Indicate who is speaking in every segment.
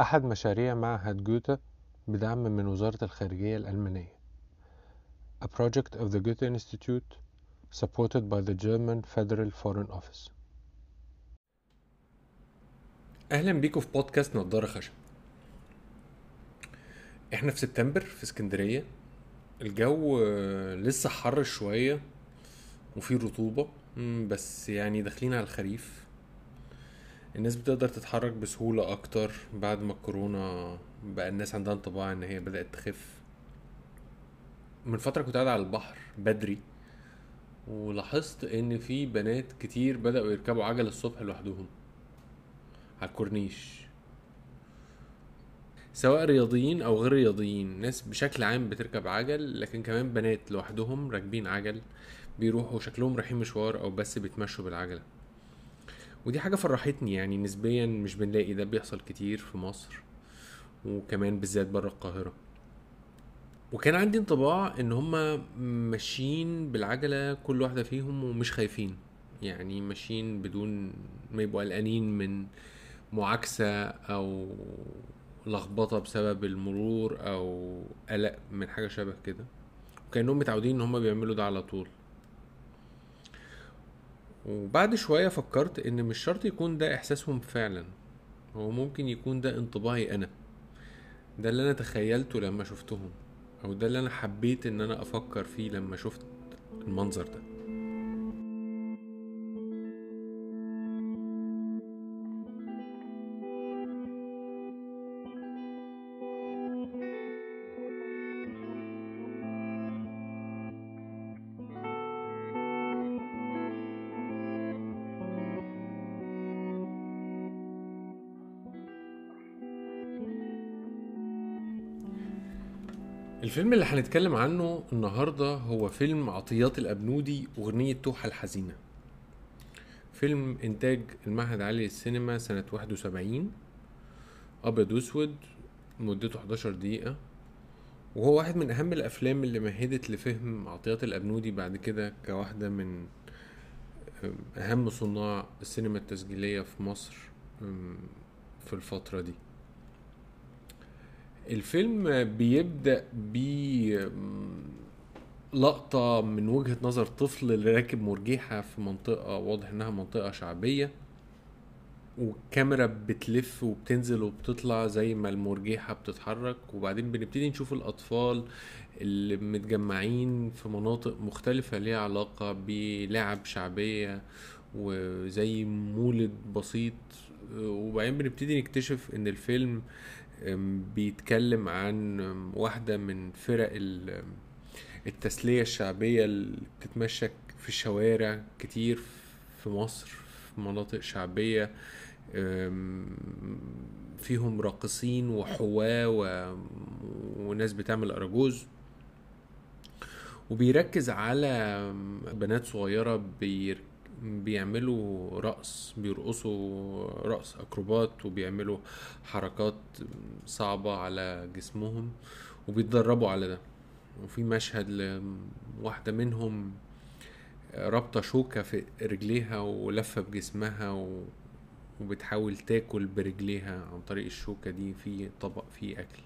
Speaker 1: أحد مشاريع معهد جوتا بدعم من وزارة الخارجية الألمانية. A project of the Goethe Institute supported by the German Federal Foreign Office.
Speaker 2: أهلا بيكم في بودكاست نضارة خشب. إحنا في سبتمبر في اسكندرية. الجو آه، لسه حر شوية وفي رطوبة مم، بس يعني داخلين على الخريف. الناس بتقدر تتحرك بسهولة أكتر بعد ما الكورونا بقى الناس عندها انطباع إن هي بدأت تخف. من فترة كنت قاعد على البحر بدري ولاحظت إن في بنات كتير بدأوا يركبوا عجل الصبح لوحدهم على الكورنيش. سواء رياضيين أو غير رياضيين ناس بشكل عام بتركب عجل لكن كمان بنات لوحدهم راكبين عجل بيروحوا شكلهم رايحين مشوار أو بس بيتمشوا بالعجلة. ودي حاجة فرحتني يعني نسبيا مش بنلاقي ده بيحصل كتير في مصر وكمان بالذات بره القاهرة. وكان عندي انطباع إن هما ماشيين بالعجلة كل واحدة فيهم ومش خايفين. يعني ماشيين بدون ما يبقوا قلقانين من معاكسة أو لخبطة بسبب المرور أو قلق من حاجة شبه كده. وكأنهم متعودين إن هما بيعملوا ده على طول. وبعد شوية فكرت إن مش شرط يكون ده إحساسهم فعلا هو ممكن يكون ده انطباعي أنا. ده اللي أنا تخيلته لما شفتهم أو ده اللي أنا حبيت إن أنا أفكر فيه لما شفت المنظر ده. الفيلم اللي هنتكلم عنه النهاردة هو فيلم عطيات الأبنودي أغنية توحة الحزينة. فيلم إنتاج المعهد العالي للسينما سنة 71 أبيض وأسود مدته 11 دقيقة. وهو واحد من أهم الأفلام اللي مهدت لفهم عطيات الأبنودي بعد كده كواحدة من أهم صناع السينما التسجيلية في مصر في الفترة دي. الفيلم بيبدأ ب لقطة من وجهة نظر طفل راكب مرجيحة في منطقة واضح إنها منطقة شعبية والكاميرا بتلف وبتنزل وبتطلع زي ما المرجيحة بتتحرك. وبعدين بنبتدي نشوف الأطفال اللي متجمعين في مناطق مختلفة ليها علاقة بلعب شعبية وزي مولد بسيط وبعدين بنبتدي نكتشف إن الفيلم بيتكلم عن واحدة من فرق التسلية الشعبية اللي بتتمشى في الشوارع كتير في مصر في مناطق شعبية فيهم راقصين وحواة و... وناس بتعمل أراجوز. وبيركز على بنات صغيرة بير... بيعملوا رقص بيرقصوا رقص أكروبات وبيعملوا حركات صعبة على جسمهم وبيتدربوا على ده وفي مشهد لواحدة منهم رابطة شوكة في رجليها ولفة بجسمها. وبتحاول تاكل برجليها عن طريق الشوكة دي في طبق فيه أكل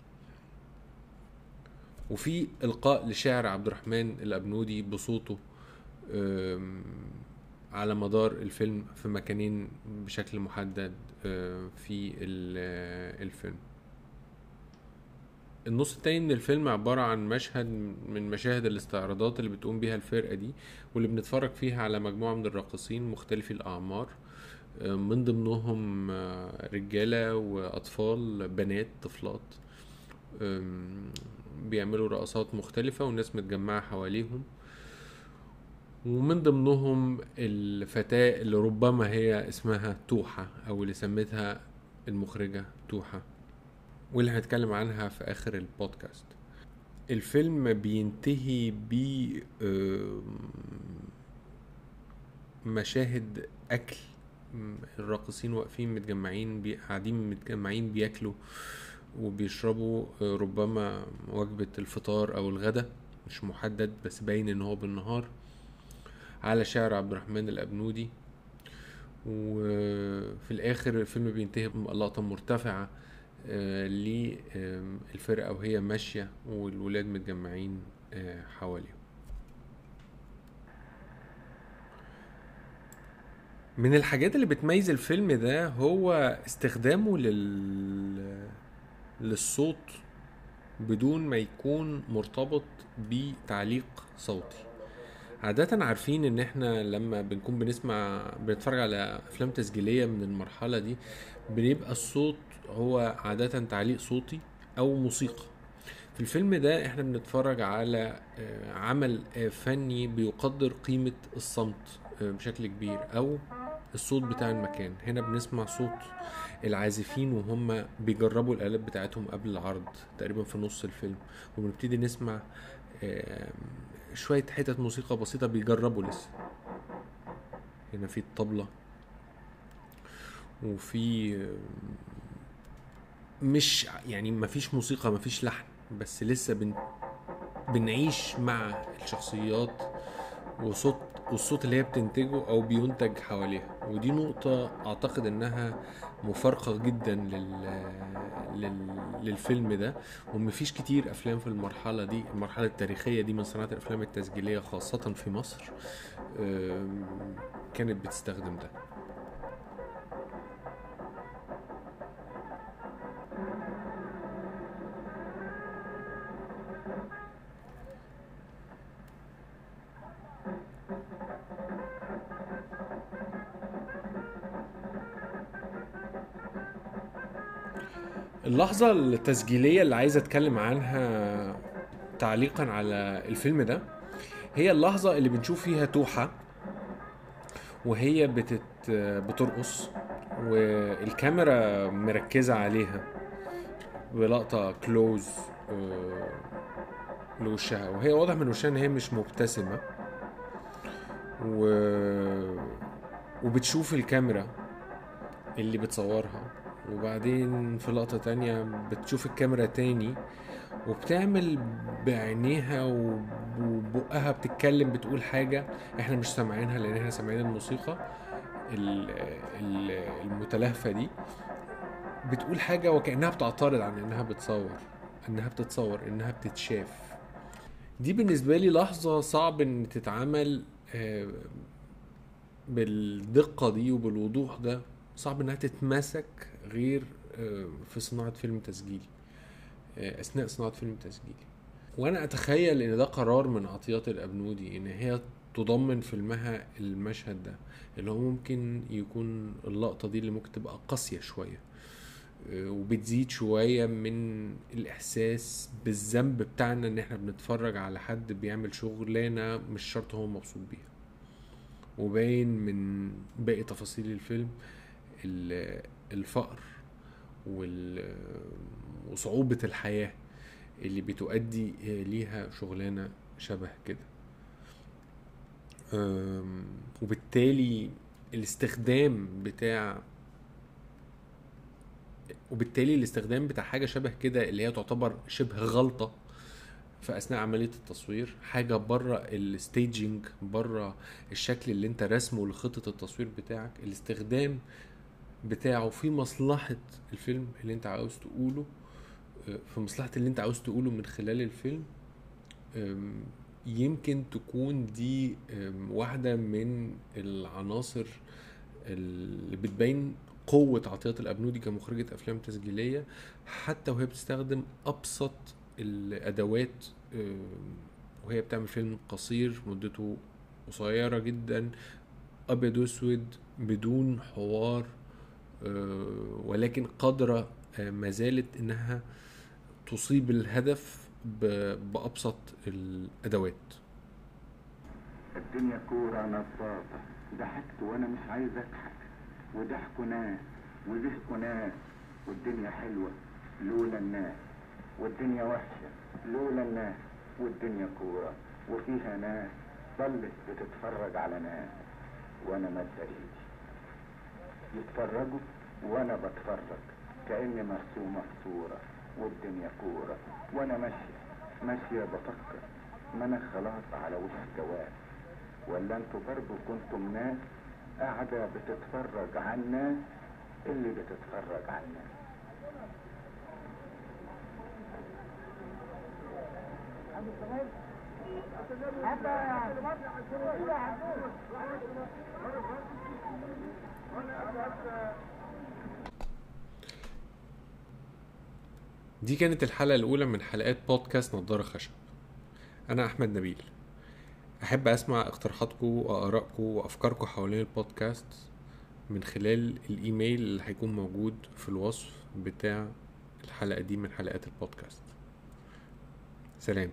Speaker 2: وفي إلقاء لشعر عبد الرحمن الأبنودي بصوته على مدار الفيلم في مكانين بشكل محدد في الفيلم. النص التاني من الفيلم عبارة عن مشهد من مشاهد الاستعراضات اللي بتقوم بيها الفرقة دي واللي بنتفرج فيها على مجموعة من الراقصين مختلفي الأعمار من ضمنهم رجالة وأطفال بنات طفلات بيعملوا رقصات مختلفة والناس متجمعة حواليهم. ومن ضمنهم الفتاة اللي ربما هي اسمها توحة أو اللي سمتها المخرجة توحة واللي هنتكلم عنها في آخر البودكاست الفيلم بينتهي ب مشاهد أكل الراقصين واقفين متجمعين. قاعدين متجمعين بياكلوا وبيشربوا ربما وجبة الفطار أو الغدا مش محدد بس باين إن هو بالنهار على شعر عبد الرحمن الأبنودي. وفي الآخر الفيلم بينتهي بلقطة مرتفعة آه، للفرقة وهي ماشية والولاد متجمعين آه، حواليهم. من الحاجات اللي بتميز الفيلم ده هو استخدامه لل للصوت بدون ما يكون مرتبط بتعليق صوتي. عادة عارفين إن إحنا لما بنكون بنسمع بنتفرج على أفلام تسجيلية من المرحلة دي بيبقى الصوت هو عادة تعليق صوتي أو موسيقى. في الفيلم ده إحنا بنتفرج على آه، عمل آه، فني بيقدر قيمة الصمت آه، بشكل كبير أو الصوت بتاع المكان. هنا بنسمع صوت العازفين وهم بيجربوا الآلات بتاعتهم قبل العرض تقريبا في نص الفيلم. وبنبتدي نسمع شوية حتت موسيقى بسيطة بيجربوا لسه. هنا في الطبلة. وفي مش يعني مفيش موسيقى مفيش لحن بس لسه بن بنعيش مع الشخصيات وصوت والصوت اللي هي بتنتجه أو بينتج حواليها. ودي نقطة أعتقد إنها مفارقة جدا لل... لل... للفيلم ده. ومفيش كتير أفلام في المرحلة دي المرحلة التاريخية دي من صناعة الأفلام التسجيلية خاصة في مصر كانت بتستخدم ده. اللحظة التسجيلية اللي عايز أتكلم عنها تعليقا على الفيلم ده هي اللحظة اللي بنشوف فيها توحة وهي بتت بترقص والكاميرا مركزة عليها بلقطة كلوز لوشها. وهي واضح من وشها إن هي مش مبتسمة. و... وبتشوف الكاميرا اللي بتصورها. وبعدين في لقطة تانية بتشوف الكاميرا تاني وبتعمل بعينيها وب- وبقها بتتكلم بتقول حاجة إحنا مش سامعينها لأن إحنا سامعين الموسيقى ال- ال- المتلهفة دي. بتقول حاجة وكأنها بتعترض عن إنها بتصور إنها بتتصور إنها بتتشاف. دي بالنسبة لي لحظة صعب إن تتعمل آه، بالدقة دي وبالوضوح ده. صعب إنها تتمسك غير آه، في صناعة فيلم تسجيلي آه، أثناء صناعة فيلم تسجيلي. وأنا أتخيل إن ده قرار من عطيات الابنودي إن هي تضمن فيلمها المشهد ده اللي هو ممكن يكون اللقطة دي اللي ممكن تبقى قاسية شوية آه، وبتزيد شوية من الإحساس بالذنب بتاعنا إن إحنا بنتفرج على حد بيعمل شغلانة مش شرط هو مبسوط بيها. وباين من باقي تفاصيل الفيلم ال- الفقر وصعوبة الحياة اللي بتؤدي ليها شغلانة شبه كده. وبالتالي الاستخدام بتاع وبالتالي الاستخدام بتاع حاجة شبه كده اللي هي تعتبر شبه غلطة في اثناء عملية التصوير حاجة بره الستيجنج بره الشكل اللي انت رسمه لخطة التصوير بتاعك الاستخدام بتاعه في مصلحة الفيلم اللي انت عاوز تقوله آه، في مصلحة اللي انت عاوز تقوله من خلال الفيلم يمكن تكون دي آم، واحدة من العناصر اللي بتبين قوة عطيات الأبنودي كمخرجة أفلام تسجيلية حتى وهي بتستخدم أبسط الأدوات وهي بتعمل فيلم قصير مدته قصيرة جدا أبيض وأسود بدون حوار. ولكن قادرة آه، ما زالت إنها تصيب الهدف ب- بأبسط الأدوات.
Speaker 3: الدنيا كورة نصاصة ضحكت وأنا مش عايز أضحك. وضحكوا ناس وزهقوا ناس والدنيا حلوة لولا الناس. والدنيا وحشة لولا الناس. والدنيا كورة وفيها ناس. ضلت بتتفرج على ناس. وأنا مادة ايدي يتفرجوا وأنا بتفرج. كأني مرسومه في صوره والدنيا كورة وأنا ماشية. ماشية بفكر. ما أنا خلاص على وش الجواب ولا أنتوا برضه كنتم ناس قاعدة بتتفرج على الناس؟ اللي بتتفرج على الناس؟
Speaker 2: حتى دي كانت الحلقة الأولى من حلقات بودكاست نضارة خشب. أنا أحمد نبيل. أحب أسمع اقتراحاتكم وآرائكم وأفكاركم حوالين البودكاست من خلال الإيميل اللي هيكون موجود في الوصف بتاع الحلقة دي من حلقات البودكاست. سلام.